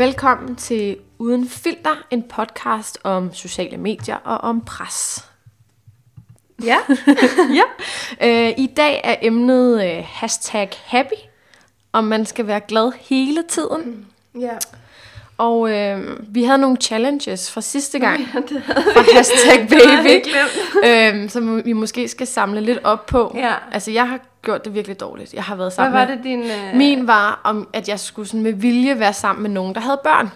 Velkommen til Uden Filter, en podcast om sociale medier og om pres. Ja. ja. Øh, I dag er emnet øh, hashtag happy, om man skal være glad hele tiden. ja. Og øh, vi havde nogle challenges fra sidste gang Ja, det havde fra hashtag baby, øh, som vi måske skal samle lidt op på. Ja. Altså, jeg har gjort det virkelig dårligt. Jeg har været Hvad sammen var med... det din... Øh... Min var, om, at jeg skulle sådan med vilje være sammen med nogen, der havde børn.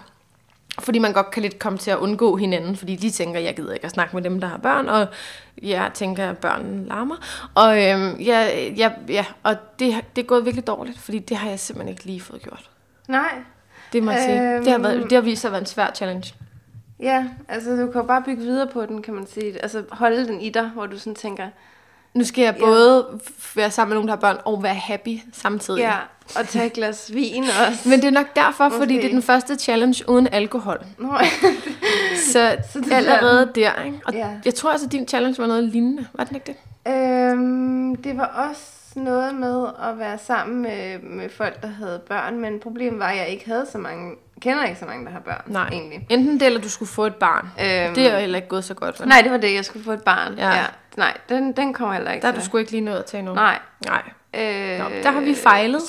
Fordi man godt kan lidt komme til at undgå hinanden, fordi de tænker, jeg gider ikke at snakke med dem, der har børn, og jeg tænker, at børnene larmer. Og, øhm, ja, ja, ja, og det, det er gået virkelig dårligt, fordi det har jeg simpelthen ikke lige fået gjort. Nej. Det må jeg sige. Øhm. Det har, været, det har vist sig at være en svær challenge. Ja, altså du kan jo bare bygge videre på den, kan man sige. Altså holde den i dig, hvor du sådan tænker, Nu skal jeg Ja. både være sammen med nogen, der har børn, og være happy samtidig. ja, og tage et glas vin også. Men det er nok derfor, fordi Måske. det er den første challenge uden alkohol. Nå, Så, Så det allerede der, ikke? Og Ja. jeg tror altså, din challenge var noget lignende. Var den ikke det? øhm, det var også noget med at være sammen med, med folk, der havde børn, men problemet var, at jeg ikke havde så mange, kender ikke så mange, der har børn, Nej. egentlig. Enten det, eller du skulle få et barn. Øhm, Det er jo heller ikke gået så godt. vel? Nej, det var det, jeg skulle få et barn. Ja. Ja. Nej, den, den kommer heller ikke Der er du sgu ikke lige nået til endnu. Nej. Nej. Øh, Nå, der har vi fejlet.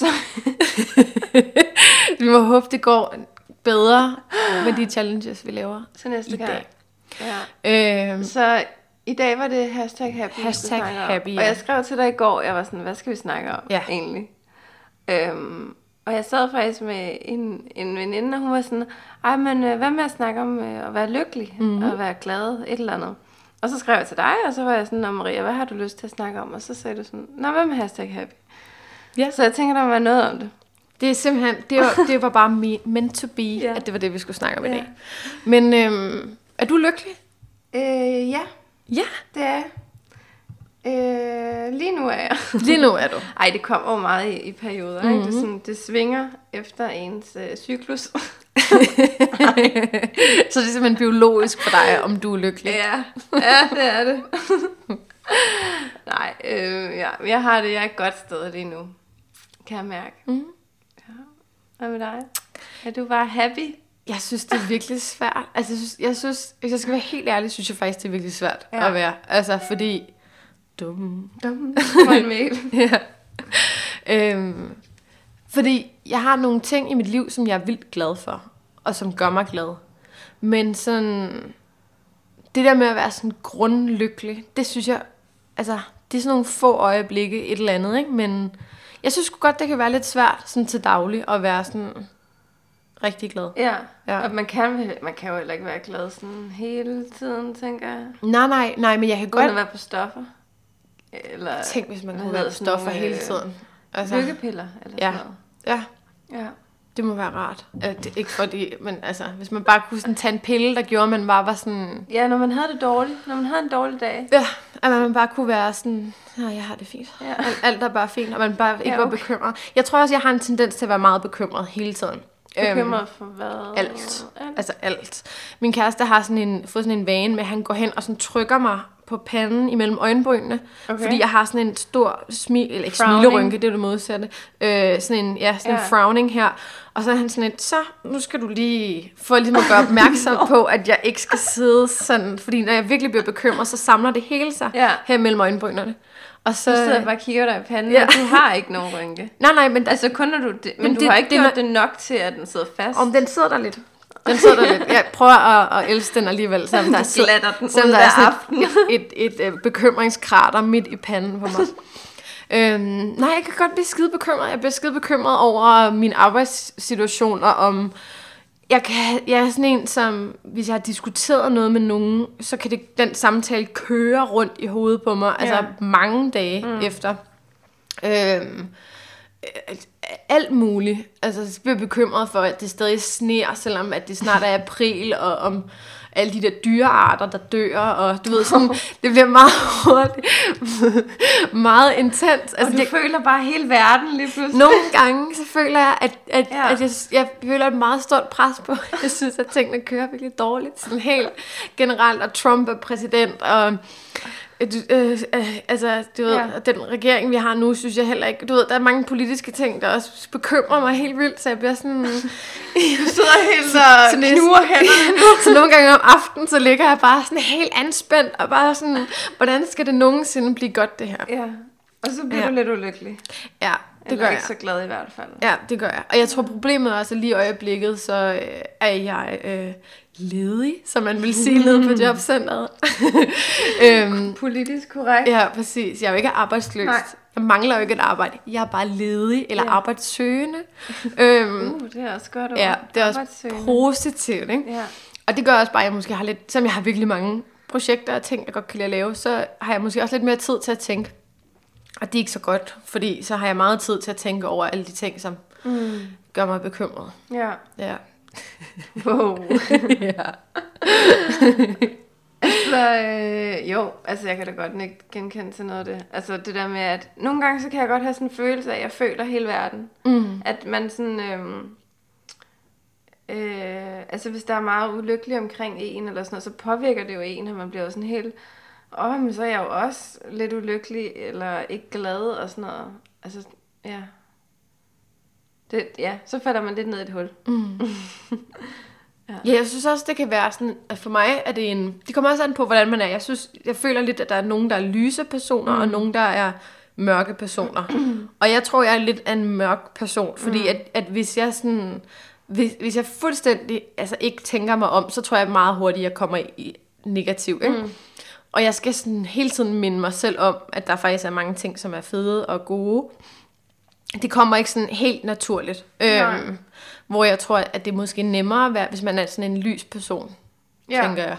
vi må håbe, det går bedre med de challenges, vi laver til næste i gang. dag. Ja. Øhm, Så i dag var det hashtag happy. Hashtag om. happy, ja. Og jeg skrev til dig i går, jeg var sådan, hvad skal vi snakke om Ja. egentlig? Øhm, og jeg sad faktisk med en, en veninde, og hun var sådan, ej, men øh, hvad med at snakke om øh, at være lykkelig Mhm. mm-hmm. og være glad, et eller andet. Og så skrev jeg til dig, og så var jeg sådan, Nå Maria, hvad har du lyst til at snakke om? Og så sagde du sådan, nå, hvad med hashtag happy? Ja. Så jeg tænker, der må være noget om det. det er simpelthen, det var, det var bare me, meant to be, Ja. at det var det, vi skulle snakke om i Ja. dag. Men øhm, er du lykkelig? Øh, ja, Ja, det er. Øh, lige nu er jeg. lige nu er du. Ej, det kommer jo meget i, i perioder. Mm-hmm. Ikke? Det, er sådan, det svinger efter ens øh, cyklus. så det er simpelthen biologisk for dig, om du er lykkelig. ja. ja, det er det. Nej, øh, ja. jeg har det. Jeg er et godt sted lige nu. Kan jeg mærke. Mhm. Ja. Hvad med dig? Er du bare happy? Jeg synes, det er virkelig svært. Altså, jeg synes, jeg synes, hvis jeg skal være helt ærlig, synes jeg faktisk, det er virkelig svært. Ja. at være. Altså, fordi... Dum. Dum. På en mail. ja. Øhm, fordi jeg har nogle ting i mit liv, som jeg er vildt glad for, og som gør mig glad. Men sådan... Det der med at være sådan grundlykkelig, det synes jeg... Altså, det er sådan nogle få øjeblikke, et eller andet, ikke? Men jeg synes godt, det kan være lidt svært sådan til daglig at være sådan rigtig glad. Ja. Ja. Og man kan, man kan jo heller ikke være glad sådan hele tiden, tænker jeg. Nej, nej, nej, men jeg kan Uden godt... at være på stoffer. Eller Tænk, hvis man kunne være sådan stoffer nogle, hele øh, tiden. Altså, lykkepiller eller Ja. sådan noget. ja, Ja. det må være rart. Øh, Det ikke fordi, men altså, hvis man bare kunne sådan tage en pille, der gjorde, at man bare var sådan... Ja, når man havde det dårligt. Når man havde en dårlig dag. Ja, at man bare kunne være sådan, ja, jeg har det fint. Ja. Alt, alt er bare fint, og man bare ikke Ja, var okay. bekymret. Jeg tror også, jeg har en tendens til at være meget bekymret hele tiden. Bekymret for hvad? Øhm, alt. alt. Altså alt. Min kæreste har sådan en, fået sådan en vane med, at han går hen og sådan trykker mig på panden imellem øjenbrynene. Okay. Fordi jeg har sådan en stor smil, eller ikke Frowning. smilerynke, det er det modsatte. Øh, sådan en, ja, sådan ja. en frowning her. Og så er han sådan et, så nu skal du lige få ligesom at gøre opmærksom på, at jeg ikke skal sidde sådan. Fordi når jeg virkelig bliver bekymret, så samler det hele sig Ja. her mellem øjenbrynene. Og så, Så sidder jeg bare og kigger dig i panden, Ja. og du har ikke nogen rynke. nej, nej, men altså, kun når du... Men, Men du det- har ikke det gjort det nok til, at den sidder fast. om den sidder der lidt. Den sidder der lidt. Jeg prøver at, at elske den alligevel, selvom der, sidder- den selvom der er sådan et, et, et, et, et bekymringskrater midt i panden på mig. øhm, nej, jeg kan godt blive skide bekymret. Jeg bliver skide bekymret over min arbejdssituation, og om... Jeg, kan, jeg er sådan en, som hvis jeg har diskuteret noget med nogen, så kan det, den samtale køre rundt i hovedet på mig, altså Ja. mange dage mm. efter. Øhm, øh, alt muligt. Altså, så bliver jeg bekymret for, at det stadig sner, selvom at det snart er april, og om alle de der dyrearter, der dør, og du ved sådan, det bliver meget hurtigt, meget intens. og du jeg, føler bare hele verden lige pludselig. nogle gange, så føler jeg, at, at. Ja. at jeg, jeg føler et meget stort pres på. Jeg synes, at tingene kører virkelig dårligt. Sådan helt generelt, og Trump er præsident, og Øh, øh, øh, altså, du ved, Ja. den regering, vi har nu, synes jeg heller ikke... Du ved, der er mange politiske ting, der også bekymrer mig helt vildt, så jeg bliver sådan... Du sidder helt og Så knuger hænderne. så nogle gange om aftenen, så ligger jeg bare sådan helt anspændt, og bare sådan, hvordan skal det nogensinde blive godt, det her? Ja, og så bliver Ja. du lidt ulykkelig. Ja, det Eller gør jeg. ikke så glad i hvert fald. Ja, det gør jeg. Og jeg tror, problemet er også, at lige i øjeblikket, så øh, er jeg øh, ledig, som man vil sige nede på jobcenteret. øhm, Politisk korrekt. ja, præcis. Jeg er jo ikke arbejdsløs. Nej. Jeg mangler jo ikke et arbejde. Jeg er bare ledig eller Ja. arbejdssøgende. øhm, Uh, det er også godt ord. ja, det er også positivt, ikke? Ja. Og det gør også bare, at jeg måske har lidt, som jeg har virkelig mange projekter og ting, jeg godt kan lide at lave, så har jeg måske også lidt mere tid til at tænke. Og det er ikke så godt, fordi så har jeg meget tid til at tænke over alle de ting, som Mm. gør mig bekymret. Ja. Ja. Wow. ja. altså, øh, jo, altså jeg kan da godt ikke genkende til noget af det. Altså det der med, at nogle gange så kan jeg godt have sådan en følelse af, at jeg føler hele verden. Mm. At man sådan, øhm, øh, altså hvis der er meget ulykkelig omkring en eller sådan noget, så påvirker det jo en, at man bliver jo sådan helt, åh, oh, men så er jeg jo også lidt ulykkelig, eller ikke glad og sådan noget. Altså, ja. Det, ja, så falder man lidt ned i et hul. Mm. Ja, jeg synes også, det kan være sådan, at for mig er det en... Det kommer også an på, hvordan man er. Jeg synes, jeg føler lidt, at der er nogen, der er lyse personer, mm. og nogen, der er mørke personer. og jeg tror, jeg er lidt af en mørk person, fordi mm. at, at hvis jeg sådan... Hvis, hvis jeg fuldstændig altså ikke tænker mig om, så tror jeg meget hurtigt, jeg kommer i, i negativ, ikke? Mm. Og jeg skal sådan hele tiden minde mig selv om, at der faktisk er mange ting, som er fede og gode. Det kommer ikke sådan helt naturligt. Nej. Øhm, hvor jeg tror, at det er måske nemmere at være, hvis man er sådan en lys person, ja. tænker jeg.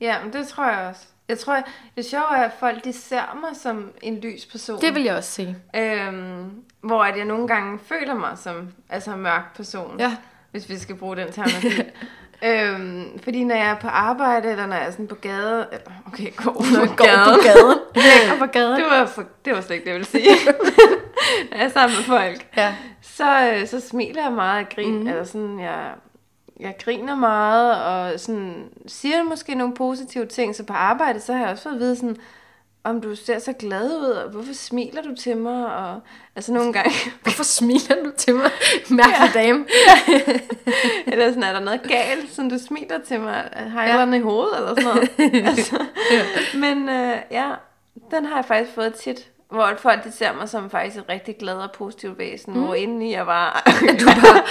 Ja, men det tror jeg også. Jeg tror, det sjove er, at folk de ser mig som en lys person. Det vil jeg også sige. Øhm, hvor at jeg nogle gange føler mig som altså en mørk person, Ja. hvis vi skal bruge den terminologi. øhm, fordi når jeg er på arbejde, eller når jeg er sådan på gade, eller okay, går Når jeg går gaden. på gaden. Hænger på gaden. det, var for, det var slet ikke det, jeg ville sige. når jeg er sammen med folk, Ja. så, øh, så smiler jeg meget og griner, mm. eller sådan, jeg, jeg griner meget, og sådan, siger måske nogle positive ting, så på arbejde, så har jeg også fået at vide sådan, om du ser så glad ud, og hvorfor smiler du til mig, og altså nogle gange, Hvorfor smiler du til mig? Mærkelig ja. dame. eller sådan, er der noget galt, sådan du smiler til mig, har jeg Ja. ja. noget i hovedet, eller sådan noget. altså, men øh, ja, den har jeg faktisk fået tit, hvor folk de ser mig som faktisk et rigtig glad og positivt væsen, mm. hvor indeni jeg bare, du bare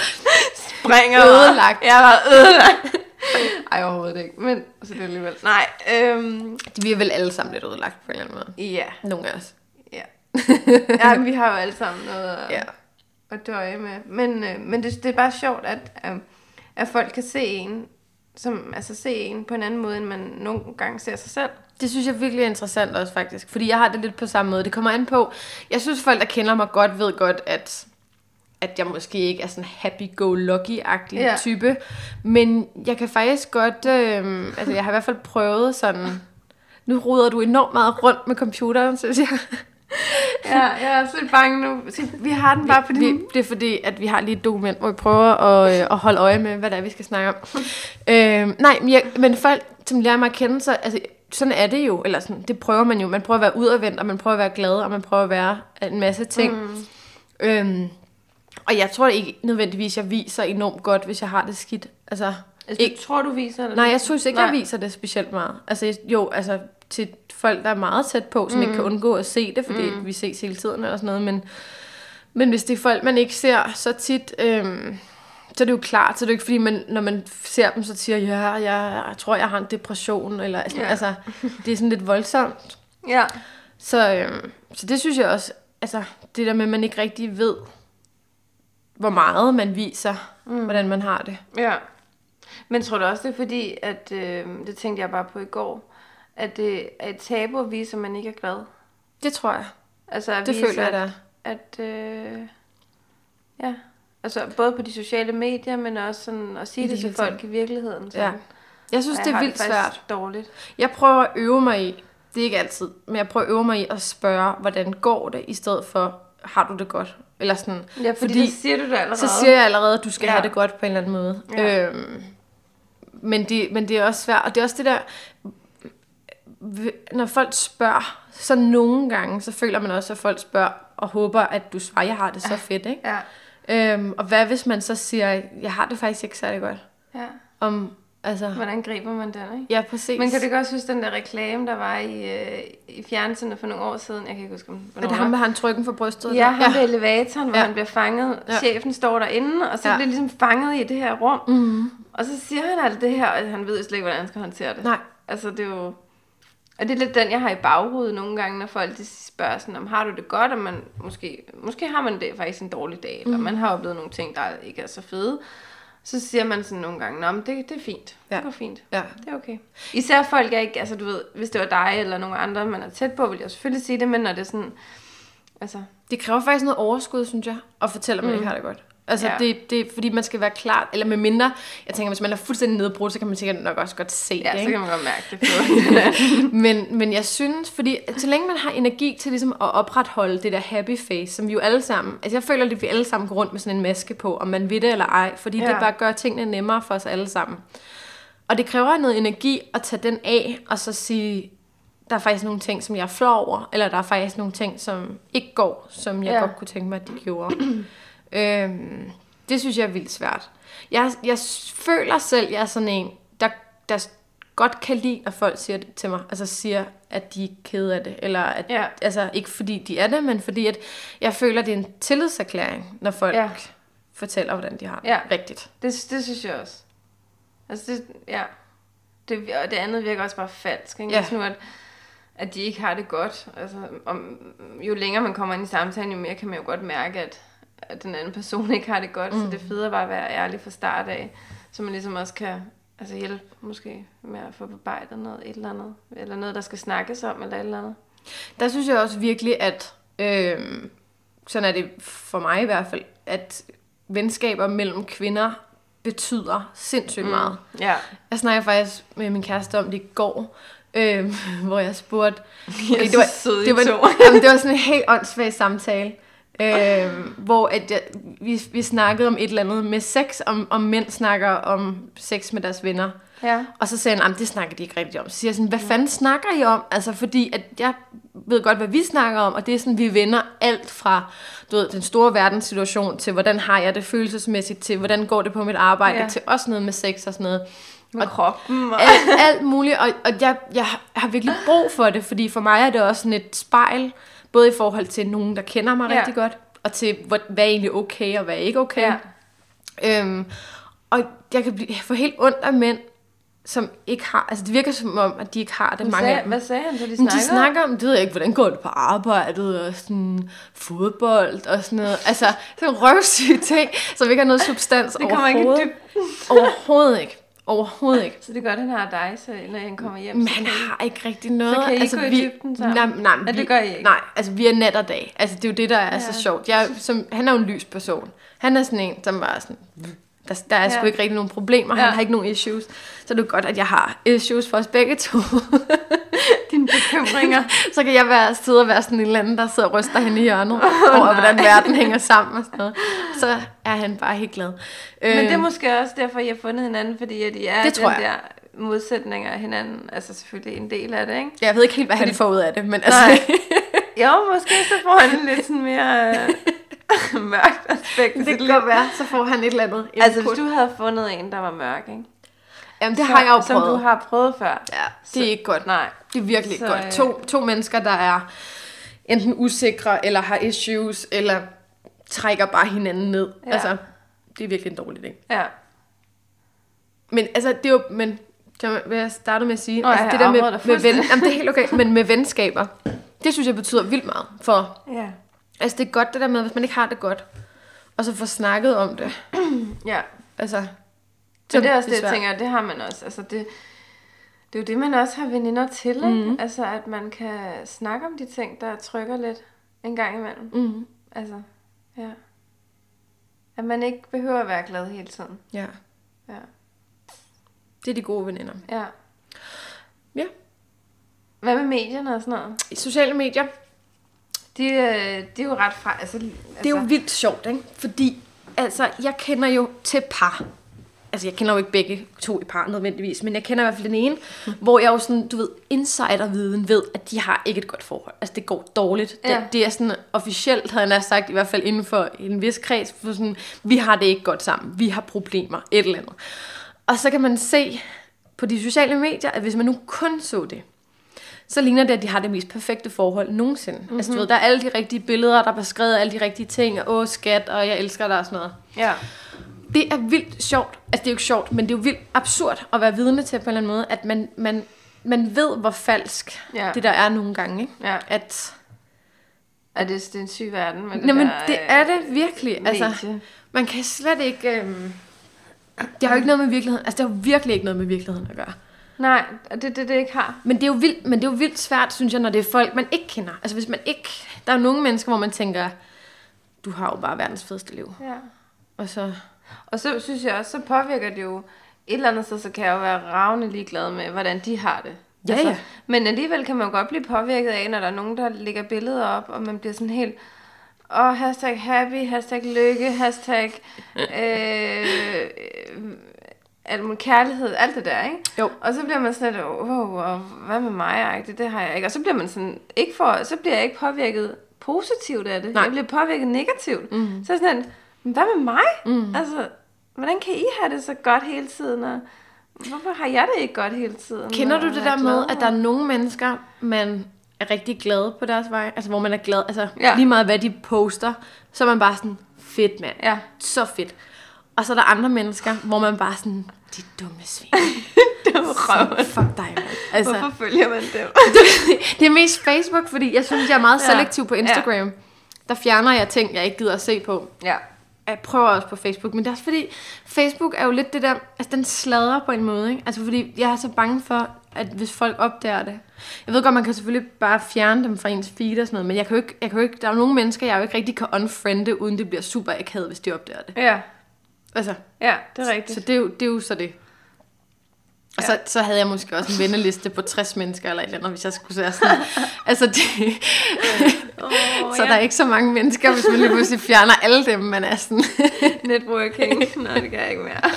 springer Ødelagt. Jeg var ødelagt. Ej, overhovedet ikke. Men så det er alligevel. Nej, øhm, Vi er vel alle sammen lidt ødelagt på en eller anden måde. ja. Nogle af os. Ja. ja, vi har jo alle sammen noget at, Ja. at døje med. Men, øh, men det, det er bare sjovt, at, øh, at folk kan se en, som, altså se en på en anden måde, end man nogle gange ser sig selv. Det synes jeg virkelig er interessant også faktisk, fordi jeg har det lidt på samme måde. Det kommer an på, jeg synes folk, der kender mig godt, ved godt, at, at jeg måske ikke er sådan happy-go-lucky-agtig Ja. type. Men jeg kan faktisk godt, øh, altså jeg har i hvert fald prøvet sådan, nu ruder du enormt meget rundt med computeren, synes jeg. Ja, jeg er så lidt bange nu. Vi har den bare på Vi, din... det er fordi, at vi har lige et dokument, hvor vi prøver at, øh, at holde øje med, hvad det er, vi skal snakke om. øh, nej, men, jeg, men folk, som lærer mig at kende, så altså, sådan er det jo. Eller sådan, det prøver man jo. Man prøver at være udadvendt, og man prøver at være glad, og man prøver at være en masse ting. Mm. Øhm, og jeg tror ikke nødvendigvis, jeg viser enormt godt, hvis jeg har det skidt. Altså, Altså, ikke, tror, du viser det? nej, jeg synes ikke, Nej. jeg viser det specielt meget. Altså, jo, altså til folk, der er meget tæt på, som mm. ikke kan undgå at se det, fordi mm. vi ses hele tiden og sådan noget. Men, men hvis det er folk, man ikke ser så tit, øhm, så er det jo klart, så er det jo ikke fordi, man, når man ser dem, så siger ja, jeg, jeg tror, jeg har en depression, eller sådan, Ja. altså, det er sådan lidt voldsomt. Ja. Så, øhm, så det synes jeg også, altså det der med, at man ikke rigtig ved, hvor meget man viser, mm. hvordan man har det. Ja. Men tror du også, det er fordi, at øh, det tænkte jeg bare på i går, at det er et tabu at vise, at man ikke er glad? Det tror jeg. Altså at Det vise, føler jeg at, da. at øh, ja, altså både på de sociale medier, men også sådan at sige I det det til folk taget. i virkeligheden. Ja. Jeg synes, Og det jeg er vildt faktisk svært. dårligt. Jeg prøver at øve mig i, det er ikke altid, men jeg prøver at øve mig i at spørge, hvordan går det, i stedet for, har du det godt? Eller sådan, Ja, fordi, Fordi det siger du da allerede. så siger jeg allerede, at du skal ja. have det godt på en eller anden måde. Ja. Øhm, men, det, men det er også svært, og det er også det der, når folk spørger, så nogle gange, så føler man også, at folk spørger og håber, at du svarer, jeg har det så fedt, ikke? Ja. Øhm, og hvad hvis man så siger, jeg har det faktisk ikke særlig godt? ja. Om, altså, Hvordan griber man den, ikke? ja, præcis. Men kan du godt huske den der reklame, der var i, øh, i fjernsynet for nogle år siden? Jeg kan ikke huske, Er hvornår det ham, der har en trykken for brystet? Ja, ham ved elevatoren, hvor Ja. han bliver fanget. Ja. Chefen står derinde, og så Ja. bliver ligesom fanget i det her rum. Mm. Og så siger han alt det her, og han ved slet ikke, hvordan han skal håndtere det. Nej. Altså, det er jo... Og det er lidt den, jeg har i baghovedet nogle gange, når folk de spørger sådan, om har du det godt, og man måske, måske har man det faktisk en dårlig dag, eller man har oplevet nogle ting, der ikke er så fede. Så siger man sådan nogle gange, Nå, men det, det er fint. Ja. Det går fint. Ja. Det er okay. Især folk er ikke, altså du ved, hvis det var dig eller nogle andre, man er tæt på, vil jeg selvfølgelig sige det, men når det er sådan, altså, Det kræver faktisk noget overskud, synes jeg, at fortælle, at man mm. ikke har det godt. Altså, Ja. ja. det, det er fordi, man skal være klar, eller med mindre, jeg tænker, hvis man er fuldstændig nedbrudt, så kan man sikkert nok også godt se ja, det, så ikke? kan man godt mærke det men, men jeg synes, fordi så længe man har energi til ligesom at opretholde det der happy face, som vi jo alle sammen, altså jeg føler, at vi alle sammen går rundt med sådan en maske på, om man vil det eller ej, fordi ja. Ja. det bare gør tingene nemmere for os alle sammen. Og det kræver noget energi at tage den af, og så sige, der er faktisk nogle ting, som jeg er flov over, eller der er faktisk nogle ting, som ikke går, som jeg Ja. ja. godt kunne tænke mig, at de gjorde. Øhm, det synes jeg er vildt svært. Jeg, jeg føler selv, jeg er sådan en, der, der godt kan lide, at folk siger det til mig. Altså siger, at de er kede af det. Eller at, Ja. altså ikke fordi de er det, men fordi at jeg føler, det er en tillidserklæring, når folk Ja. fortæller, hvordan de har det. Ja. Rigtigt. Det, det synes jeg også. Altså, det, ja. Det, og det andet virker også bare falsk, ikke? Ja. Nu, at, at de ikke har det godt. Altså, om, jo længere man kommer ind i samtalen, jo mere kan man jo godt mærke, at, at den anden person ikke har det godt. Mm. Så det er federe bare at være ærlig fra start af, så man ligesom også kan altså hjælpe måske med at få bearbejdet noget, et eller andet. Eller noget, der skal snakkes om, eller et eller andet. Der synes jeg også virkelig, at øh, sådan er det for mig i hvert fald, at venskaber mellem kvinder betyder sindssygt mm. meget. Ja. Jeg snakkede faktisk med min kæreste om det i går, øh, hvor jeg spurgte... Er det var, søde, I det var, jamen, det var sådan en helt åndssvag samtale, øh, hvor at jeg, vi, vi snakkede om et eller andet med sex, om, om mænd snakker om sex med deres venner. Ja. Og så sagde han, at det snakker de ikke rigtig om. Så siger jeg sådan, hvad fanden snakker I om? Altså, fordi at jeg ved godt, hvad vi snakker om, og det er sådan, vi vender alt fra du ved, den store verdenssituation til, hvordan har jeg det følelsesmæssigt, til hvordan går det på mit arbejde, ja. til også noget med sex og sådan noget. Med og, kroppen. Og, Alt, alt muligt, og, og jeg, jeg har virkelig brug for det, fordi for mig er det også sådan et spejl, både i forhold til nogen, der kender mig Ja. rigtig godt, og til, hvad, hvad er egentlig okay, og hvad er ikke okay. Ja. Øhm, og jeg kan blive, få helt ondt af mænd, som ikke har, altså det virker som om, at de ikke har det, hvad, mange sagde, af dem. hvad sagde han så, de snakker? de snakker om, det ved jeg ikke, hvordan går det på arbejdet, og sådan fodbold, og sådan noget. Altså, sådan røvsyge ting, som ikke har noget substans Det kommer ikke overhovedet. Overhovedet ikke. Overhovedet ikke. Så det er godt, han har dig, så når han kommer hjem. I- har ikke rigtig noget. Så kan I altså, gå i vi, dybden sammen? Nej, nej, Ja, vi, det gør I ikke. Nej, altså vi er nat og dag. Altså det er jo det, der er ja. Så sjovt. Jeg, som, han er jo en lys person. Han er sådan en, som bare sådan... Der, der er Ja. sgu ikke rigtig nogen problemer. Ja. Han har ikke nogen issues. Så det er godt, at jeg har issues for os begge to. Dine bekymringer. så kan jeg være, sidde og være sådan en eller anden, der sidder og ryster hende i hjørnet over, nej. hvordan verden hænger sammen og sådan noget. Så er han bare helt glad. Men det er Øhm, måske også derfor, I har fundet hinanden, fordi at I er Det den tror jeg. der modsætninger af hinanden. Altså selvfølgelig en del af det, ikke? Jeg ved ikke helt, hvad han får ud af det, men altså... Nej. Jo, måske så får han lidt sådan mere øh, mørkt aspekt. det kan godt være, så får han et eller andet input. Altså, hvis du havde fundet en, der var mørk, ikke? Jamen, det Så- har jeg jo Som prøvet. du har prøvet før. Ja, det er ikke godt. Nej. Det er virkelig ikke Så, godt. øh, To, to mennesker, der er enten usikre, eller har issues, eller trækker bare hinanden ned. Ja. Altså, det er virkelig en dårlig ting. Ja. Men altså, det er jo... Men, så vil jeg starte med at sige, Nå, altså, jeg det der med, med ven, jamen, det er helt okay, men med venskaber, det synes jeg betyder vildt meget. For Ja. Altså, det er godt det der med, hvis man ikke har det godt, og så få snakket om det. Ja. Altså, Så det er også det, jeg tænker, det har man også. Altså det, det er jo det, man også har veninder til, ikke? Mm. Altså, at man kan snakke om de ting, der trykker lidt en gang imellem. Mm, Altså, ja. At man ikke behøver at være glad hele tiden. ja, Ja. det er de gode veninder. Ja. Ja. Hvad med medierne og sådan noget? I sociale medier, De, øh, de er jo ret fra... Altså, Det er jo vildt sjovt, ikke? Fordi, altså, jeg kender jo til par. Altså, altså jeg kender jo ikke begge to i par nødvendigvis, men jeg kender i hvert fald den ene, hvor jeg jo sådan, du ved, insiderviden ved, at de har ikke et godt forhold. Altså det går dårligt. Ja. Det, det er sådan officielt, havde jeg sagt, i hvert fald inden for en vis kreds, for sådan, vi har det ikke godt sammen, vi har problemer, et eller andet. Og så kan man se på de sociale medier, at hvis man nu kun så det, så ligner det, at de har det mest perfekte forhold nogensinde. Mm-hmm. Altså, du ved, der er alle de rigtige billeder, der er beskrevet alle de rigtige ting, og åh, skat, og jeg elsker dig og sådan noget. Ja. Det er vildt sjovt. Altså, det er jo ikke sjovt, men det er jo vildt absurd at være vidne til på en eller anden måde, at man, man, man ved, hvor falsk Ja. det der er nogle gange. Ikke? Ja. At, Er det, det er en syg verden med det Nå, men der, det er det virkelig. medie. Altså, man kan slet ikke... Øhm, det har jo ikke noget med virkeligheden. Altså, det har virkelig ikke noget med virkeligheden at gøre. Nej, det er det, det ikke har. Men det er jo vildt, men det er jo vildt svært, synes jeg, når det er folk, man ikke kender. Altså hvis man ikke... Der er jo nogle mennesker, hvor man tænker, du har jo bare verdens fedeste liv. Ja. Og så... Og så synes jeg også, så påvirker det jo et eller andet sted, så kan jeg jo være ravne ligeglad med, hvordan de har det. Altså, Ja, ja. Men alligevel kan man jo godt blive påvirket af, når der er nogen, der lægger billeder op, og man bliver sådan helt, åh, oh, hashtag happy, hashtag lykke, hashtag øh, alt muligt kærlighed, alt det der, ikke? Jo. Og så bliver man sådan lidt, åh, oh, hvad med mig, det, det har jeg ikke. Og så bliver man sådan, ikke for, så bliver jeg ikke påvirket positivt af det. Nej. Jeg bliver påvirket negativt. Mm. Så er sådan, lidt, "Men hvad med mig? Mm. Altså, hvordan kan I have det så godt hele tiden? Og hvorfor har jeg det ikke godt hele tiden? Kender Og du det er der med, at der er nogle mennesker, man er rigtig glad på deres vej? Altså hvor man er glad, altså Ja. lige meget hvad de poster, så er man bare sådan, fedt mand. Ja. Så fedt. Og så er der andre mennesker, hvor man bare sådan, de dumme svin. Dumme røv. Fuck dig, mand. Altså, Hvorfor følger man dem? det er mest Facebook, fordi jeg synes, jeg er meget Ja. selektiv på Instagram. Der fjerner jeg ting, jeg ikke gider at se på. ja. Jeg prøver også på Facebook, men det er også fordi, Facebook er jo lidt det der, altså den sladrer på en måde, ikke? Altså fordi jeg er så bange for, at hvis folk opdager det. Jeg ved godt, man kan selvfølgelig bare fjerne dem fra ens feed og sådan noget, men jeg kan jo ikke, jeg kan jo ikke, der er jo nogle mennesker, jeg jo ikke rigtig kan unfriende, uden det bliver super akavet, hvis de opdager det. Ja. Altså, Ja, det er rigtigt. så det er jo, det er jo så det. Og så, så havde jeg måske også en venneliste på 60 mennesker eller et eller andet, hvis jeg skulle være sådan. altså, det, Oh, så der er ikke så mange mennesker, hvis man lige pludselig fjerner alle dem, man er sådan. Networking. Nej, det kan jeg ikke mere.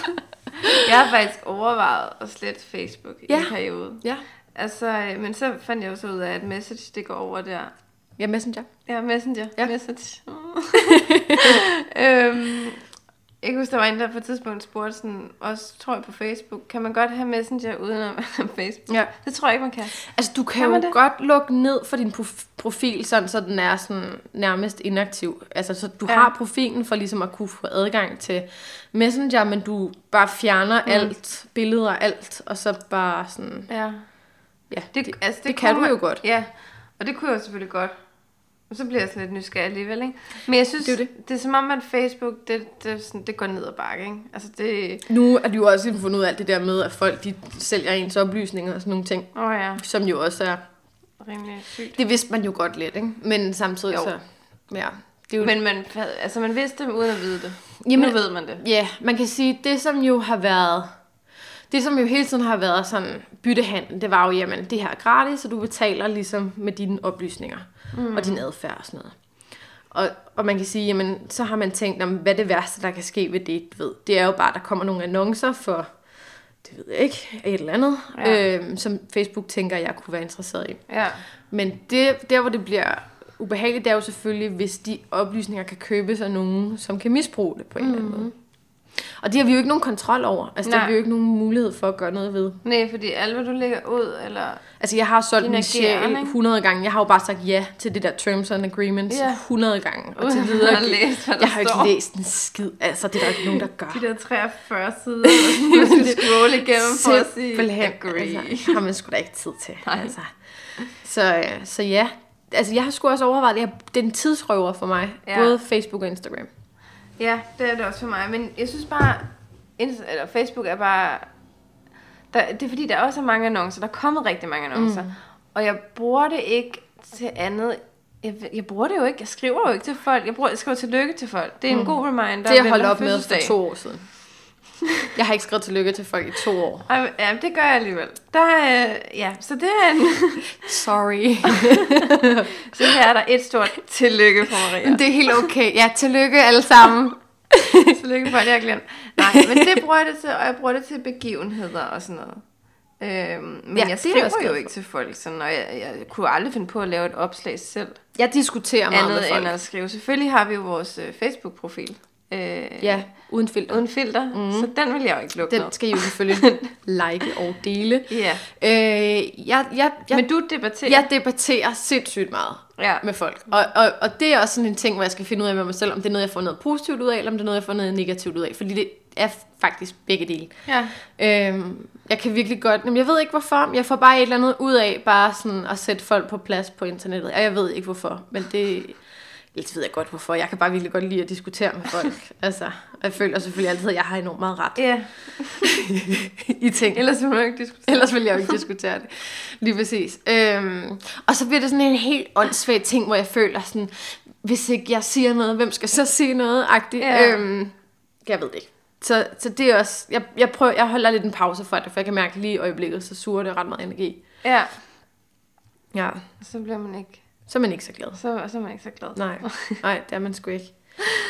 Jeg har faktisk overvejet at slette Facebook i Ja. en periode. ja. Altså, øh, men så fandt jeg jo så ud af, at message, det går over der. Ja, Messenger. Ja, Messenger. Ja. Ja. Message. øhm, jeg kan huske, der var en, der på et tidspunkt spurgte sådan, også tror jeg på Facebook, kan man godt have Messenger uden at være på Facebook? Ja. Det tror jeg ikke, man kan. Altså, du kan, Kan jo man det? godt lukke ned for din prof- profil, sådan, så den er sådan nærmest inaktiv. Altså, så du ja. Har profilen for ligesom at kunne få adgang til Messenger, men du bare fjerner mm. alt, billeder, alt, og så bare sådan, Ja. ja, Det, det, altså, det kan kunne du jo man- godt. Ja, og det kunne jeg jo selvfølgelig godt. Og så bliver jeg sådan lidt nysgerrig alligevel, ikke? Men jeg synes, Det er det, det. er som om, at Facebook, det, det, sådan, det går ned ad bakke, ikke? Altså det... Nu er du jo også fundet ud af alt det der med, at folk de sælger ens oplysninger og sådan nogle ting, oh, ja, som jo også er, rimelig sygt. det vidste man jo godt lidt, ikke? Men samtidig Jo. så, ja, det er jo, Men man, altså, man vidste det uden at vide det. Jamen- nu ved man det. Ja, man kan sige, det som jo har været, det som jo hele tiden har været sådan byttehandel, det var jo, jamen, det her er gratis, så du betaler ligesom med dine oplysninger mm. og din adfærd og sådan noget. Og, og man kan sige, jamen, så har man tænkt, jamen, hvad det værste, der kan ske ved det, du ved. Det er jo bare, at der kommer nogle annoncer for, det ved jeg ikke, et eller andet, ja. Øhm, som Facebook tænker, jeg kunne være interesseret i. Ja, Men det, der, hvor det bliver ubehageligt, det er jo selvfølgelig, hvis de oplysninger kan købes af nogen, som kan misbruge det på en mm. eller anden måde. Og det har vi jo ikke nogen kontrol over. Altså, det har Nej. vi jo ikke nogen mulighed for at gøre noget ved. nej, fordi alt, hvad du lægger ud, eller... Altså, jeg har solgt min sjæl ageren, ikke? 100 gange. Jeg har jo bare sagt ja til det der terms and agreements Ja. 100 gange. Og til at videre. have læst, hvad der jeg har ikke læst en skid. Altså, det er der ikke nogen, der gør. De der 43 sider, du skal scrolle igennem for at sige, agree. Altså, har man sgu da ikke tid til. Nej. Altså. Så, øh, så ja, altså jeg har sgu også overvejet, er det er en tidsrøver for mig. Ja. Både Facebook og Instagram. Ja, det er det også for mig. Men jeg synes bare, Insta- eller Facebook er bare... Der, det er fordi, der også er mange annoncer. Der er kommet rigtig mange annoncer. Mm. Og jeg bruger det ikke til andet. Jeg, jeg bruger det jo ikke. Jeg skriver jo ikke til folk. Jeg, bruger, jeg skriver tillykke til folk. Det er en mm. god reminder. Det jeg holdt op med for to år siden. Jeg har ikke skrevet tillykke til folk i to år. Ja, det gør jeg alligevel. Der er, ja, så det er en, Sorry. så her er der et stort tillykke for Maria. Men det er helt okay. Ja, tillykke alle sammen. Tillykke for, at jeg glemt. Nej, men det bruger jeg det til, og jeg bruger det til begivenheder og sådan noget. Øhm, men Ja, jeg det er skriver glad jo ikke til folk, sådan, og jeg, jeg kunne aldrig finde på at lave et opslag selv. Jeg diskuterer meget med Andet folk. end at skrive. Selvfølgelig har vi jo vores øh, Facebook-profil. Øh, Ja, uden filter. Uden filter, mm. så den vil jeg jo ikke lukke Den skal I jo selvfølgelig like og dele. Ja. Øh, jeg, jeg, jeg, Men du debatterer. jeg debatterer sindssygt meget Ja. med folk. Og, og, og det er også sådan en ting, hvor jeg skal finde ud af med mig selv, om det er noget, jeg får noget positivt ud af, eller om det er noget, jeg får noget negativt ud af. Fordi det er faktisk begge dele. Ja. Øhm, jeg kan virkelig godt, men jeg ved ikke hvorfor, jeg får bare et eller andet ud af bare sådan at sætte folk på plads på internettet. Og jeg ved ikke hvorfor, men det, det ved jeg godt hvorfor. Jeg kan bare virkelig godt lide at diskutere med folk. altså, og jeg føler selvfølgelig altid, at jeg har enormt meget ret Ja, i ting. ellers vil jo ikke diskutere. Ellers ville jeg jo ikke diskutere det. Lige præcis. Øhm, og så bliver det sådan en helt åndssvag ting, hvor jeg føler sådan, hvis ikke jeg siger noget, hvem skal så sige noget? Agtigt. Ja. Øhm, jeg ved det ikke. Så, så det er også, jeg, jeg, prøver, jeg holder lidt en pause for det, for jeg kan mærke lige i øjeblikket, så suger det ret meget energi. Ja, Ja, så bliver man ikke, så er man ikke så glad. så, så er man ikke så glad. Nej, nej, det er man sgu ikke.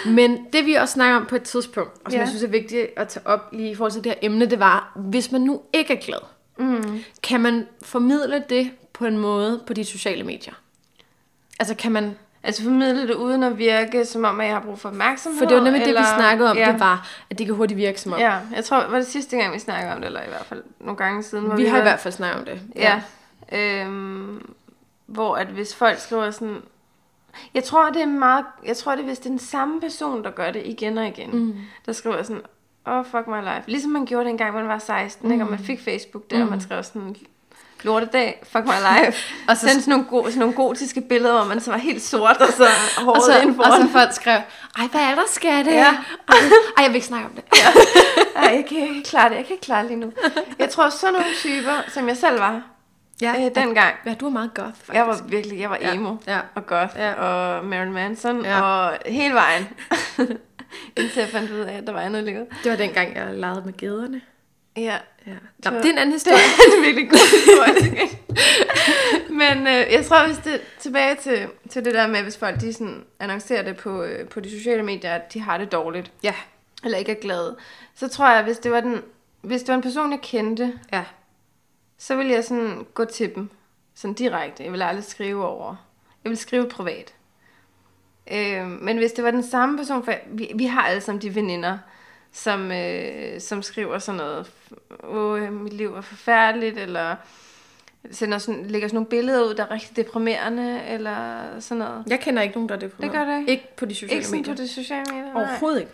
Men det vi også snakker om på et tidspunkt, og som Ja. jeg synes er vigtigt at tage op lige i forhold til det her emne, det var, hvis man nu ikke er glad, Mm. kan man formidle det på en måde på de sociale medier? Altså kan man, Altså formidle det uden at virke, som om at jeg har brug for opmærksomhed? for det var nemlig eller, det, vi snakkede om, ja. det var, at det kan hurtigt virke som om. Ja, jeg tror, var det sidste gang, vi snakkede om det, eller i hvert fald nogle gange siden. Hvor vi har i hvert fald snakket om det. Ja. Øhm, hvor at hvis folk skriver sådan... Jeg tror, det er meget... Jeg tror, det er, hvis det er den samme person, der gør det igen og igen. Mm. Der skriver sådan, oh fuck my life. Ligesom man gjorde det engang, man var 16, mm. ikke? og man fik Facebook der, mm. og man skrev sådan, lortedag, fuck my life. Og og så- så sådan nogle, go- sådan nogle gotiske billeder, hvor man så var helt sort, og så Og håret så, ind og så folk skrev, ej, hvad er der, skatte? Ja. Ej, ej, jeg vil ikke snakke om det. Ej, jeg kan ikke klare det. Jeg kan ikke klare det lige nu. Jeg tror, sådan nogle typer, som jeg selv var, Ja, øh, dengang, ja du er meget goth, faktisk. Jeg var virkelig, jeg var Ja, emo ja. og goth Ja. og Marilyn Manson Ja. og hele vejen. Indtil jeg fandt ud af, at der var andet livet. Det var dengang, jeg legede med gederne. Ja, Ja. Nå, det er en anden det historie. er en virkelig god historie. Men øh, jeg tror, hvis det tilbage til, til det der med, hvis folk de sådan annoncerer det på, øh, på de sociale medier, at de har det dårligt, Ja, eller ikke er glade, så tror jeg, hvis det var, den, hvis det var en person, jeg kendte, ja. Så ville jeg sådan gå til dem, sådan direkte. Jeg ville aldrig skrive over. Jeg ville skrive privat. Øh, men hvis det var den samme person, for vi, vi har alle sammen de veninder, som, øh, som skriver sådan noget, åh, mit liv er forfærdeligt, eller sender sådan, lægger sådan nogle billeder ud, der er rigtig deprimerende, eller sådan noget. Jeg kender ikke nogen, der er det Det gør du ikke? Ikke på de sociale Ikke medier. på de sociale medier? nej. Overhovedet ikke.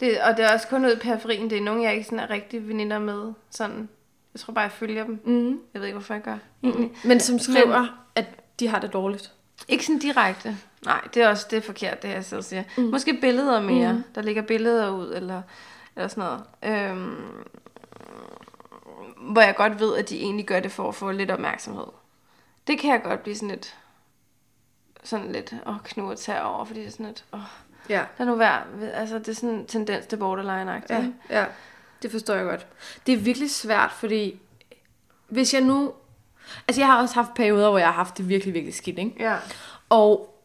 Det, og det er også kun ud i periferien. Det er nogen, jeg ikke sådan er rigtig veninder med. Sådan, jeg tror bare, jeg følger dem. Mm. Jeg ved ikke, hvorfor jeg gør. Egentlig. Men som skriver, Men... at de har det dårligt. Ikke sådan direkte. Nej, det er også det er forkert, det jeg selv siger. Mm. Måske billeder mere. Mm. Der ligger billeder ud, eller, eller sådan noget. Øhm, hvor jeg godt ved, at de egentlig gør det for at få lidt opmærksomhed. Det kan jeg godt blive sådan lidt, sådan lidt, og tage over, fordi det er sådan lidt, åh, Ja. lad nu være. Altså, det er sådan en tendens til borderline-agtigt. Ja, ja, det forstår jeg godt. Det er virkelig svært, fordi hvis jeg nu... Altså, jeg har også haft perioder, hvor jeg har haft det virkelig, virkelig skidt, ikke? ja. Og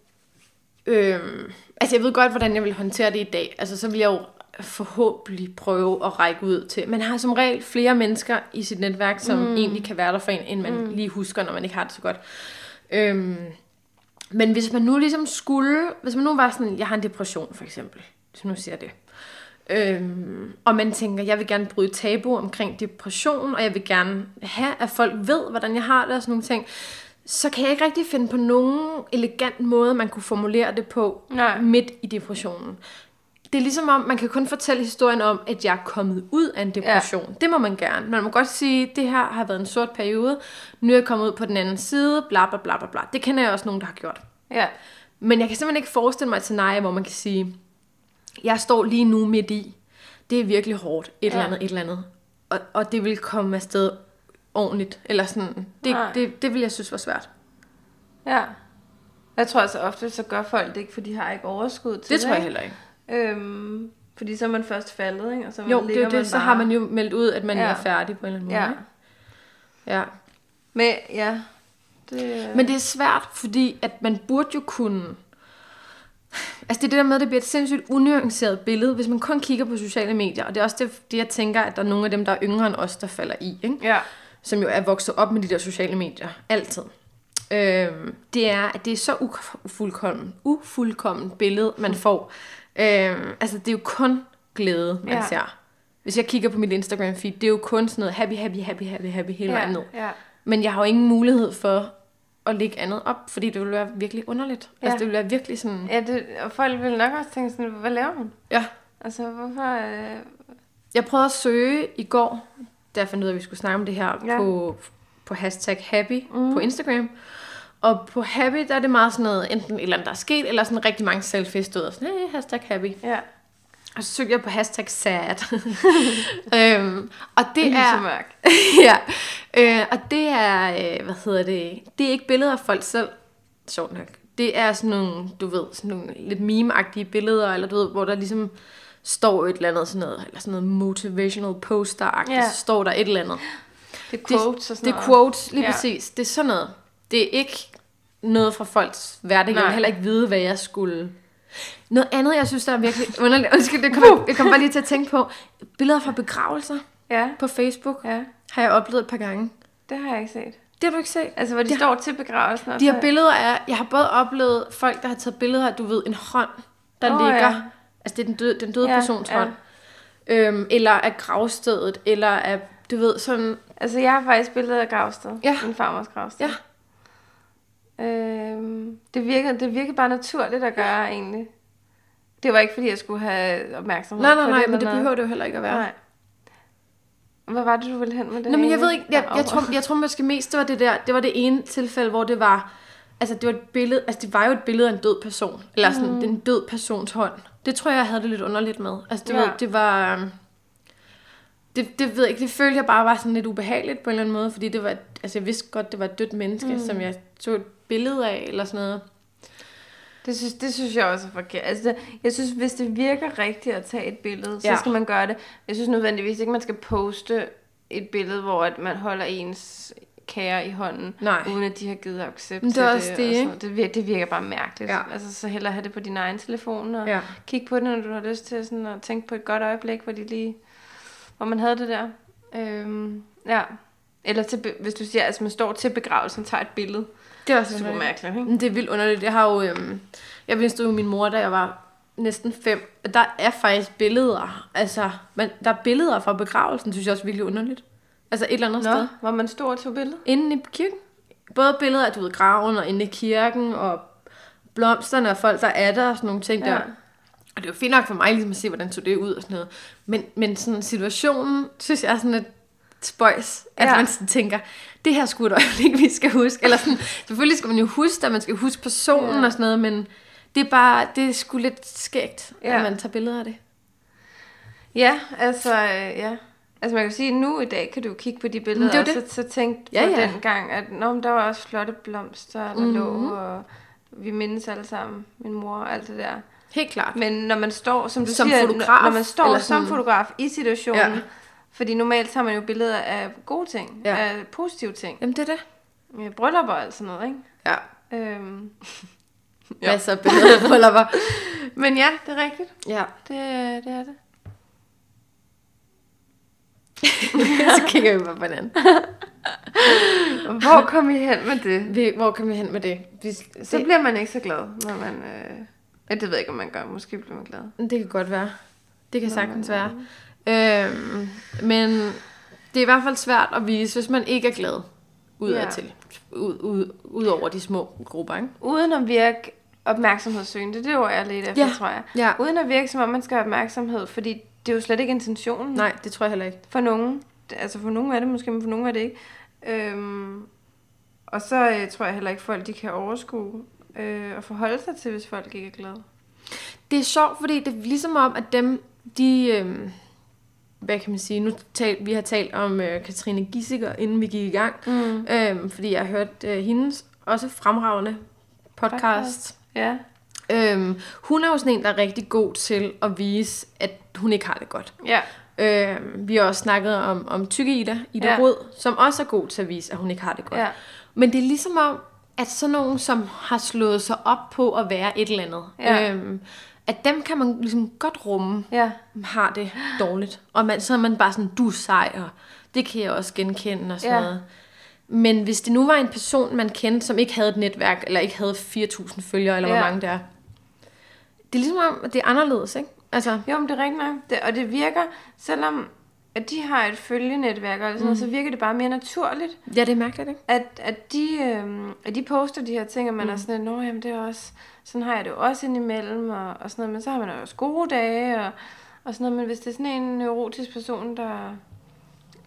øhm, altså, jeg ved godt, hvordan jeg vil håndtere det i dag. Altså, så vil jeg jo forhåbentlig prøve at række ud til. Man har som regel flere mennesker i sit netværk, som mm. egentlig kan være der for en, end man mm. lige husker, når man ikke har det så godt. Øhm, men hvis man nu ligesom skulle, hvis man nu var sådan, jeg har en depression for eksempel, hvis man nu siger det, øhm, og man tænker, jeg vil gerne bryde tabu omkring depression, og jeg vil gerne have, at folk ved, hvordan jeg har det og sådan nogle ting, så kan jeg ikke rigtig finde på nogen elegant måde, man kunne formulere det på Nej. midt i depressionen. Det er ligesom om, man kan kun fortælle historien om, at jeg er kommet ud af en depression. Ja. Det må man gerne. Man må godt sige, at det her har været en sort periode. Nu er jeg kommet ud på den anden side, bla bla bla bla bla. Det kender jeg også nogen, der har gjort. Ja. Men jeg kan simpelthen ikke forestille mig et scenarie, hvor man kan sige, jeg står lige nu midt i. Det er virkelig hårdt. Et ja. eller andet, et eller andet. Og, og det vil komme afsted ordentligt. Eller sådan. Det, Nej. det, det vil jeg synes var svært. Ja. Jeg tror altså ofte, så gør folk det ikke, for de har ikke overskud til Det tror jeg heller ikke. Øhm, fordi så er man først faldet, ikke? Og så Jo, det er det. man Så bare. har man jo meldt ud, at man ja. Ja. er færdig på en eller anden måde. Ja. ikke? Ja. Men ja, det, Men det er svært, fordi at man burde jo kunne... Altså det er det der med, at det bliver et sindssygt unuanceret billede, hvis man kun kigger på sociale medier. Og det er også det, det jeg tænker, at der er nogle af dem, der er yngre end os, der falder i. Ikke? Ja. som jo er vokset op med de der sociale medier, altid. Øhm, det er, at det er så ufuldkommen, ufuldkommen billede, man får. Øhm, altså, det er jo kun glæde, man Ja. ser. Hvis jeg kigger på mit Instagram-feed, det er jo kun sådan noget happy, happy, happy, happy, happy hele vejen Ja, ned. ja. Men jeg har jo ingen mulighed for at lægge andet op, fordi det ville være virkelig underligt. Ja. Altså, det ville være virkelig sådan... ja det, og folk vil nok også tænke sådan, hvad laver hun? Ja. Altså, hvorfor... Øh... Jeg prøvede at søge i går, da jeg fandt ud af, at vi skulle snakke om det her, Ja. ja. på, på hashtag happy mm. på Instagram. Og på happy, der er det meget sådan noget, enten et eller andet, der er sket, eller sådan rigtig mange selfies stod og sådan, hey, hashtag happy. Ja, Og så søgte jeg på hashtag sad. øhm, og det det er er... så mørk. ja, øh, og det er, øh, hvad hedder det, det er ikke billeder af folk selv, sjovt nok. Det er sådan nogle, du ved, sådan nogle lidt meme-agtige billeder, eller du ved, hvor der ligesom står et eller andet sådan noget, eller sådan noget motivational poster-agtigt, så står der et eller andet. Det er quotes og sådan Det er noget. quotes, lige ja. præcis. Det er sådan noget. Det er ikke noget fra folks hverdag. Jeg vil heller ikke vide, hvad jeg skulle... Noget andet, jeg synes, der er virkelig underligt. Undskyld, det kommer, jeg kommer bare lige til at tænke på. Billeder fra begravelser Ja, på Facebook ja. Har jeg oplevet et par gange. Det har jeg ikke set. Det har du ikke set. Altså, hvor de Det- står til begravelsen. De her billeder er, jeg har både oplevet folk, der har taget billeder af, du ved, en hånd, der oh, ligger. ja. Altså, det er den døde, den døde Ja, persons ja. hånd. Øhm, eller af gravstedet, eller af, du ved, sådan... Altså, jeg har faktisk billeder af gravsted. Ja. Min farmors gravsted. Ja. Øhm, det, virker, det virker bare naturligt at gøre, egentlig. Det var ikke, fordi jeg skulle have opmærksomhed Nej, nej, på nej, det. men det behøver det jo heller ikke at være. Nej. Hvad var det, du ville hen med det? Nå, men jeg ved ikke, jeg, jeg, tror, jeg tror måske mest, det var det der, det var det ene tilfælde, hvor det var, altså det var et billede, altså det var jo et billede af en død person, eller sådan, mm. en død persons hånd. Det tror jeg, jeg havde det lidt underligt med. Altså det, Ja. ja. ved, det var, øhm, det, det ved jeg ikke, det følte jeg bare var sådan lidt ubehageligt på en eller anden måde, fordi det var, altså jeg vidste godt, det var et dødt menneske, mm. som jeg tog et billede af, eller sådan noget. Det synes, det synes jeg også er forkert. Altså, jeg synes, hvis det virker rigtigt at tage et billede, så Ja. skal man gøre det. Jeg synes nødvendigvis ikke, man skal poste et billede, hvor at man holder ens kære i hånden, Nej. uden at de har givet accept det til også og det, det, virker, det virker bare mærkeligt. Ja. Altså, så hellere have det på din egen telefon, og Ja. kigge på det, når du har lyst til sådan at tænke på et godt øjeblik, hvor, de lige, hvor man havde det der. Øhm, ja. Eller til, hvis du siger, at altså, man står til begravelsen og tager et billede. Det er også Super underligt. mærkeligt, ikke? Men Det er vildt underligt. Jeg har jo, øhm, jeg vidste jo min mor, da jeg var næsten fem. at Der er faktisk billeder. Altså, man, der er billeder fra begravelsen, synes jeg også er virkelig underligt. Altså et eller andet Nå, sted. hvor man stod og tog billede. Inde i kirken. Både billeder af, du ved, graven og inde i kirken, og blomsterne og folk, der er der og sådan nogle ting Ja. der. Og det er jo fint nok for mig ligesom at se, hvordan så det ud og sådan noget. Men, men sådan situationen, synes jeg er sådan lidt spøjs. At Ja. man sådan tænker, det her skulle et øjeblik, vi skal huske. Eller sådan, selvfølgelig skal man jo huske, at man skal huske personen Ja. og sådan noget, men det er bare, det er sgu lidt skægt, Ja. at man tager billeder af det. Ja, altså, øh, ja. Altså man kan sige, at nu i dag kan du kigge på de billeder, det jo og så, så tænkte Ja, på ja. den gang, at Nå, men der var også flotte blomster, der mm-hmm. lå, og vi mindes alle sammen, min mor og alt det der. Helt klart. Men når man står, som du Som siger, fotograf, når man står eller som fotograf i situationen, Ja. Fordi normalt tager man jo billeder af gode ting, Ja. af positive ting, Jamen det er det. bryllupper og sådan noget, ikke? Ja. Øhm. Ja. Masser af billeder af bryllupper. Men ja, det er rigtigt. Ja. Det, det er det. så kigger vi på hinanden. Hvor kom I hen med det? Vi, hvor kan vi hen med det? Vi, Så det, bliver man ikke så glad, når man... Øh... Ja, det ved jeg ikke, om man gør. Måske bliver man glad. det kan godt være. Det kan sagtens være. Øhm, men det er i hvert fald svært at vise, hvis man ikke er glad udad Ja. til. Ud, ud, ud over de små grupper, ikke? Uden at virke opmærksomhedssøgende, det er det ord, jeg er lidt efter, Ja. tror jeg. Ja. Uden at virke, som om man skal have opmærksomhed, fordi det er jo slet ikke intentionen Nej, det tror jeg heller ikke. for nogen. Altså for nogen er det måske, men for nogen er det ikke. Øhm, og så øh, tror jeg heller ikke, folk de kan overskue øh, og forholde sig til, hvis folk ikke er glade. Det er sjovt, fordi det er ligesom om, at dem, de... Øhm, hvad kan man sige? Nu tal, vi har talt om øh, Katrine Gissiker, inden vi gik i gang. Mm. Øhm, fordi jeg har hørt øh, hendes også fremragende podcast. Podcast. Ja. Øhm, hun er jo sådan en, der er rigtig god til at vise, at hun ikke har det godt. Ja. Øhm, vi har også snakket om, om Tykke Ida, Ida Ja. Rød, som også er god til at vise, at hun ikke har det godt. Ja. Men det er ligesom om, at sådan nogen, som har slået sig op på at være et eller andet, Ja. øhm, at dem kan man ligesom godt rumme, Ja. har det dårligt. Og man, så er man bare sådan, du er sej, og det kan jeg også genkende og sådan Ja. noget. Men hvis det nu var en person, man kendte, som ikke havde et netværk, eller ikke havde 4.000 følgere, eller ja. Hvor mange det er. Det er ligesom om, at det er anderledes, ikke? Altså, Jo, men det er rigtigt nok. Det, og det virker, selvom at de har et følgenetværk, og sådan noget, så virker det bare mere naturligt, ja, det er mærkeligt, ikke? at, at, de, øhm, at de poster de her ting, og man mm. er sådan lidt, jamen det er også, sådan har jeg det også indimellem, og, og sådan noget, men så har man også gode dage, og, og sådan noget, men hvis det er sådan en neurotisk person, der,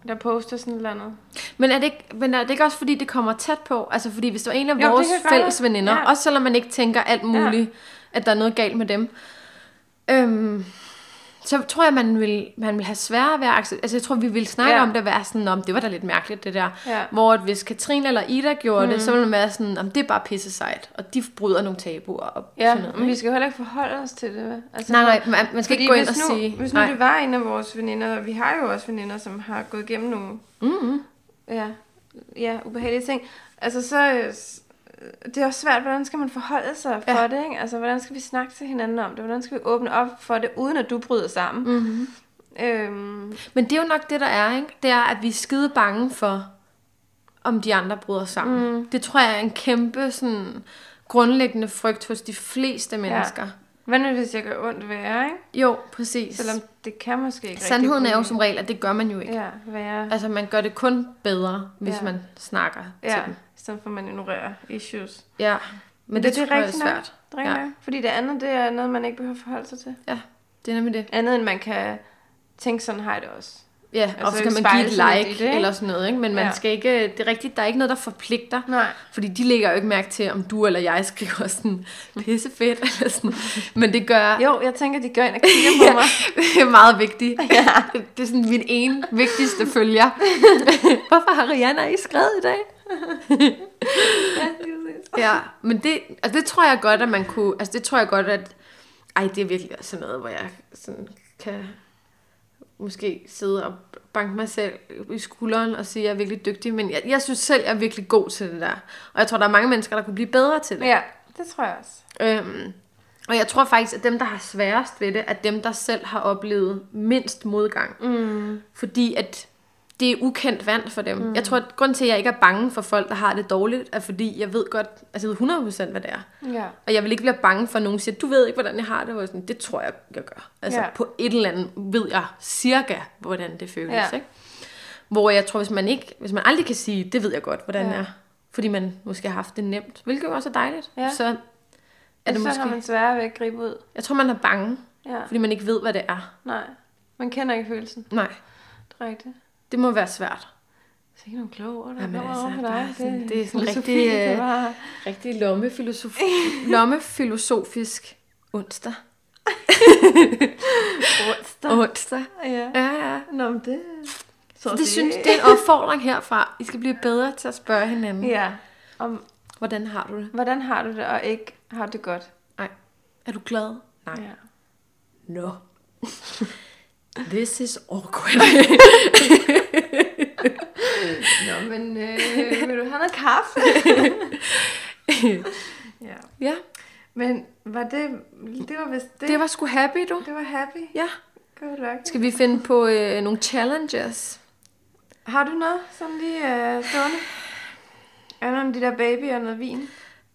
der poster sådan et eller andet. Men er, det ikke, men er det ikke også, fordi det kommer tæt på? Altså, fordi hvis det var en af Jo, vores være. fælles veninder, Ja. også selvom man ikke tænker alt muligt, at der er noget galt med dem, øhm, så tror jeg, man vil, man vil have sværere ved at acceptere. Altså, jeg tror, vi vil snakke Ja. om det og være sådan, om det var da lidt mærkeligt, det der. Ja. Hvor at hvis Katrine eller Ida gjorde mm. det, så ville man være sådan, om det er bare pisse sejt, og de bryder nogle tabuer og Ja, sådan noget. men vi skal jo heller ikke forholde os til det? Altså, Nej, nej, man, man skal ikke gå ind hvis og nu, sige... Hvis nu nej. det var en af vores veninder, og vi har jo også veninder, som har gået igennem nogle Mm-hmm. ja, ja, ubehagelige ting. Altså så, det er også svært, hvordan skal man forholde sig Ja. for det, ikke? Altså, hvordan skal vi snakke til hinanden om det? Hvordan skal vi åbne op for det, uden at du bryder sammen? Mm-hmm. Øhm, Men det er jo nok det, der er, ikke? Det er, at vi er skide bange for, om de andre bryder sammen. Mm. Det tror jeg er en kæmpe sådan, grundlæggende frygt hos de fleste mennesker. Ja. hvad nu, hvis jeg gør ondt værre, ikke? Jo, præcis. Selvom det kan måske ikke Sandheden er jo som regel, at det gør man jo ikke. Ja. Ja, værre. Altså, man gør det kun bedre, hvis Ja. man snakker ja. Ja, til dem. For at man ignorerer issues. Ja, men det, det, det tror jeg er nok. svært. Det rigtigt Ja. nok. Fordi det andet, det er noget, man ikke behøver forholde sig til. Ja, det er nemlig det. Andet end man kan tænke, sådan har jeg det også. Ja, altså, og så kan man give et like det, ikke? eller sådan noget, ikke? Men man Ja. skal ikke, det er rigtigt, der er ikke noget, der forpligter. Nej. Fordi de lægger jo ikke mærke til, om du eller jeg skriver sådan pisse fedt eller sådan. Men det gør, Jo, jeg tænker, de gør ind og kigger på mig. det er meget vigtigt. Ja. Det, det er sådan min ene vigtigste følger. Hvorfor har Rihanna ikke skrevet i dag? Ja. Ja, men det, altså det tror jeg godt, at man kunne, altså det tror jeg godt, at, ej, det er virkelig også sådan noget, hvor jeg sådan kan måske sidde og banke mig selv i skulderen og sige, at jeg er virkelig dygtig, men jeg, jeg synes selv, jeg er virkelig god til det der. Og jeg tror, der er mange mennesker, der kunne blive bedre til det. Ja, det tror jeg også. Øhm, og jeg tror faktisk, at dem, der har sværest ved det, er dem, der selv har oplevet mindst modgang. Mm. Fordi at det er ukendt vand for dem. Mm. Jeg tror, at grund til, at jeg ikke er bange for folk, der har det dårligt, er fordi, jeg ved godt, altså jeg ved 100% hvad det er. Ja. Og jeg vil ikke blive bange for, at nogen siger, du ved ikke, hvordan jeg har det. Og sådan, det tror jeg, jeg gør. Altså Ja. på et eller andet ved jeg cirka, hvordan det føles. Ja. Ikke? Hvor jeg tror, hvis man, ikke, hvis man aldrig kan sige, det ved jeg godt, hvordan Ja. det er. Fordi man måske har haft det nemt, hvilket jo også er dejligt. Ja. Så er det så måske... har man sværere ved at gribe ud. Jeg tror, man er bange, Ja. fordi man ikke ved, hvad det er. Nej, man kender ikke følelsen. Nej, Det er rigtigt. Det må være svært. Så ikke nogle kloge ord, der Jamen, altså, over dig. sådan- det er sådan rigtig, det øh, var- Rigtig lommefilosof... lommefilosofisk onsdag. Onsdag. Onsdag. Ja. Ja, ja. Nå, men det... Så Det synes det er en opfordring herfra. I skal blive bedre til at spørge hinanden. Ja. Om, Hvordan har du det? hvordan har du det, og ikke har det godt? Nej. Er du glad? Nej. Ja. No. This is awkward. Nå, men øh, vil du have noget kaffe? ja. ja, Men var det... Det var vist det. det var sgu happy, du. det var happy. Ja. Good luck. Skal vi finde på øh, nogle challenges? Har du noget sådan lige øh, stående? Er der om de der babyer og noget vin?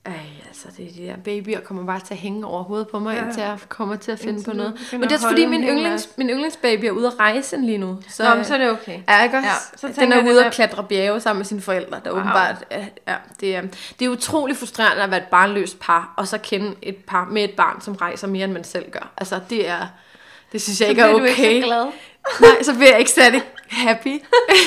Ej, altså, det er de der babyer kommer bare til at hænge over hovedet på mig, ja. Indtil jeg kommer til at finde Indtil på noget. Men det er fordi, min, yndlings, min yndlingsbaby er ude at rejse lige nu. Så, Nå, men så er det okay. Ja, ikke også? Ja, så den er ude at klatre bjerge sammen med sine forældre, der Wow. åbenbart... Ja, det, er, det er utrolig frustrerende at være et barnløst par, og så kende et par med et barn, som rejser mere, end man selv gør. Altså, det er... Det synes jeg Så ikke er bliver du okay. ikke så glad. Nej, så bliver jeg ikke særlig happy.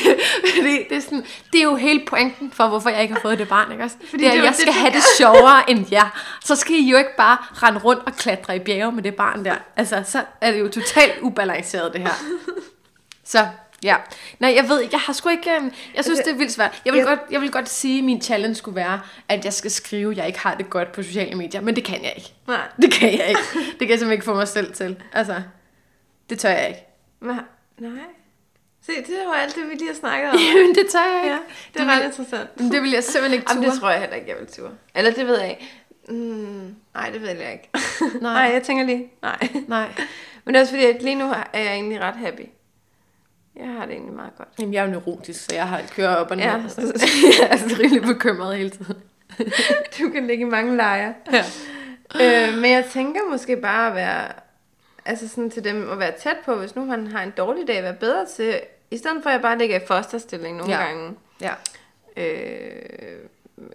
Fordi det er, sådan, det er jo hele pointen for, hvorfor jeg ikke har fået det barn, ikke også? Fordi det er, det jeg det, skal du have det sjovere end jer. Så skal I jo ikke bare rende rundt og klatre i bjerge med det barn der. Altså, så er det jo totalt ubalanceret, det her. Så, ja. Nej, jeg ved ikke, jeg har sgu ikke... øhm, Jeg synes, Altså, det er vildt svært. Jeg vil, jeg- godt, jeg vil godt sige, at min challenge skulle være, at jeg skal skrive, at jeg ikke har det godt på sociale medier. Men det kan jeg ikke. Nej. Det kan jeg ikke. Det kan jeg simpelthen ikke få mig selv til. Altså, det tør jeg ikke. Nej. Se, det var alt det, vi lige har snakket om. Jamen, det tør jeg ikke. Ja, det er ret interessant. Men det vil jeg simpelthen ikke Jamen, ture. det tror jeg heller ikke, jeg vil ture. Eller det ved jeg ikke. Mm, nej, det ved jeg ikke. Nej. nej, jeg tænker lige, nej. Nej. Men det er også fordi, at lige nu er jeg egentlig ret happy. Jeg har det egentlig meget godt. Jamen, jeg er jo neurotisk, så jeg har kører op og ned. Ja. Ja. Så jeg er altså rimelig bekymret hele tiden. Du kan ligge i mange lejre. Ja. øh, men jeg tænker måske bare at være, altså sådan til dem at være tæt på, hvis nu han har en dårlig dag, være bedre til, i stedet for at jeg bare ligger i fosterstilling nogle Ja. gange, Ja. øh,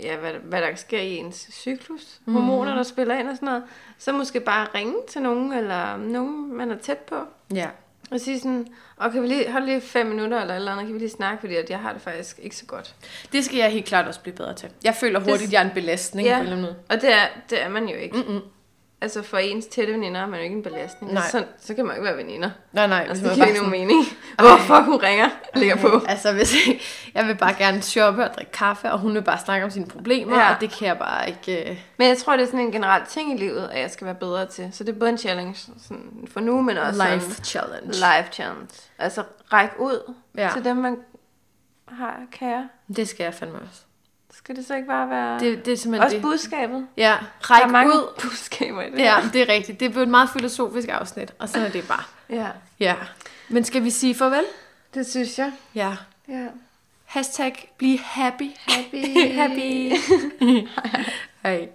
ja, hvad, hvad der sker i ens cyklus, mm. hormoner, der spiller ind og sådan noget, så måske bare ringe til nogen, eller nogen, man er tæt på, Ja. og sige sådan, og kan vi lige holde lige fem minutter, eller eller andet, kan vi lige snakke, fordi at jeg har det faktisk ikke så godt. Det skal jeg helt klart også blive bedre til. Jeg føler hurtigt, at jeg er en belastning Ja. på en eller anden måde. Og det er, det er man jo ikke. Mm-mm. Altså for ens tætte veninder er man jo ikke en belastning. Nej. Så, så kan man jo ikke være veninder. Nej, nej. Altså, det giver ikke sådan- nogen mening. Hvor fuck hun ringer ligger på. Altså, hvis jeg vil bare gerne shoppe og drikke kaffe, og hun vil bare snakke om sine problemer, Ja. og det kan jeg bare ikke... øh, Men jeg tror, det er sådan en generel ting i livet, at jeg skal være bedre til. Så det er både en challenge sådan for nu, men også Life sådan challenge. life challenge. Altså ræk ud ja. til dem, man har kære. Det skal jeg fandme også. Skal det så ikke bare være... Det, det er simpelthen også det. budskabet. Ja, Der ræk er mange ud. budskaber i det. Ja, her. det er rigtigt. Det er blevet et meget filosofisk afsnit, og sådan er det bare. ja. Ja. Men skal vi sige farvel? Det synes jeg. Ja. Ja. Hashtag blive happy. Happy. happy. Hej.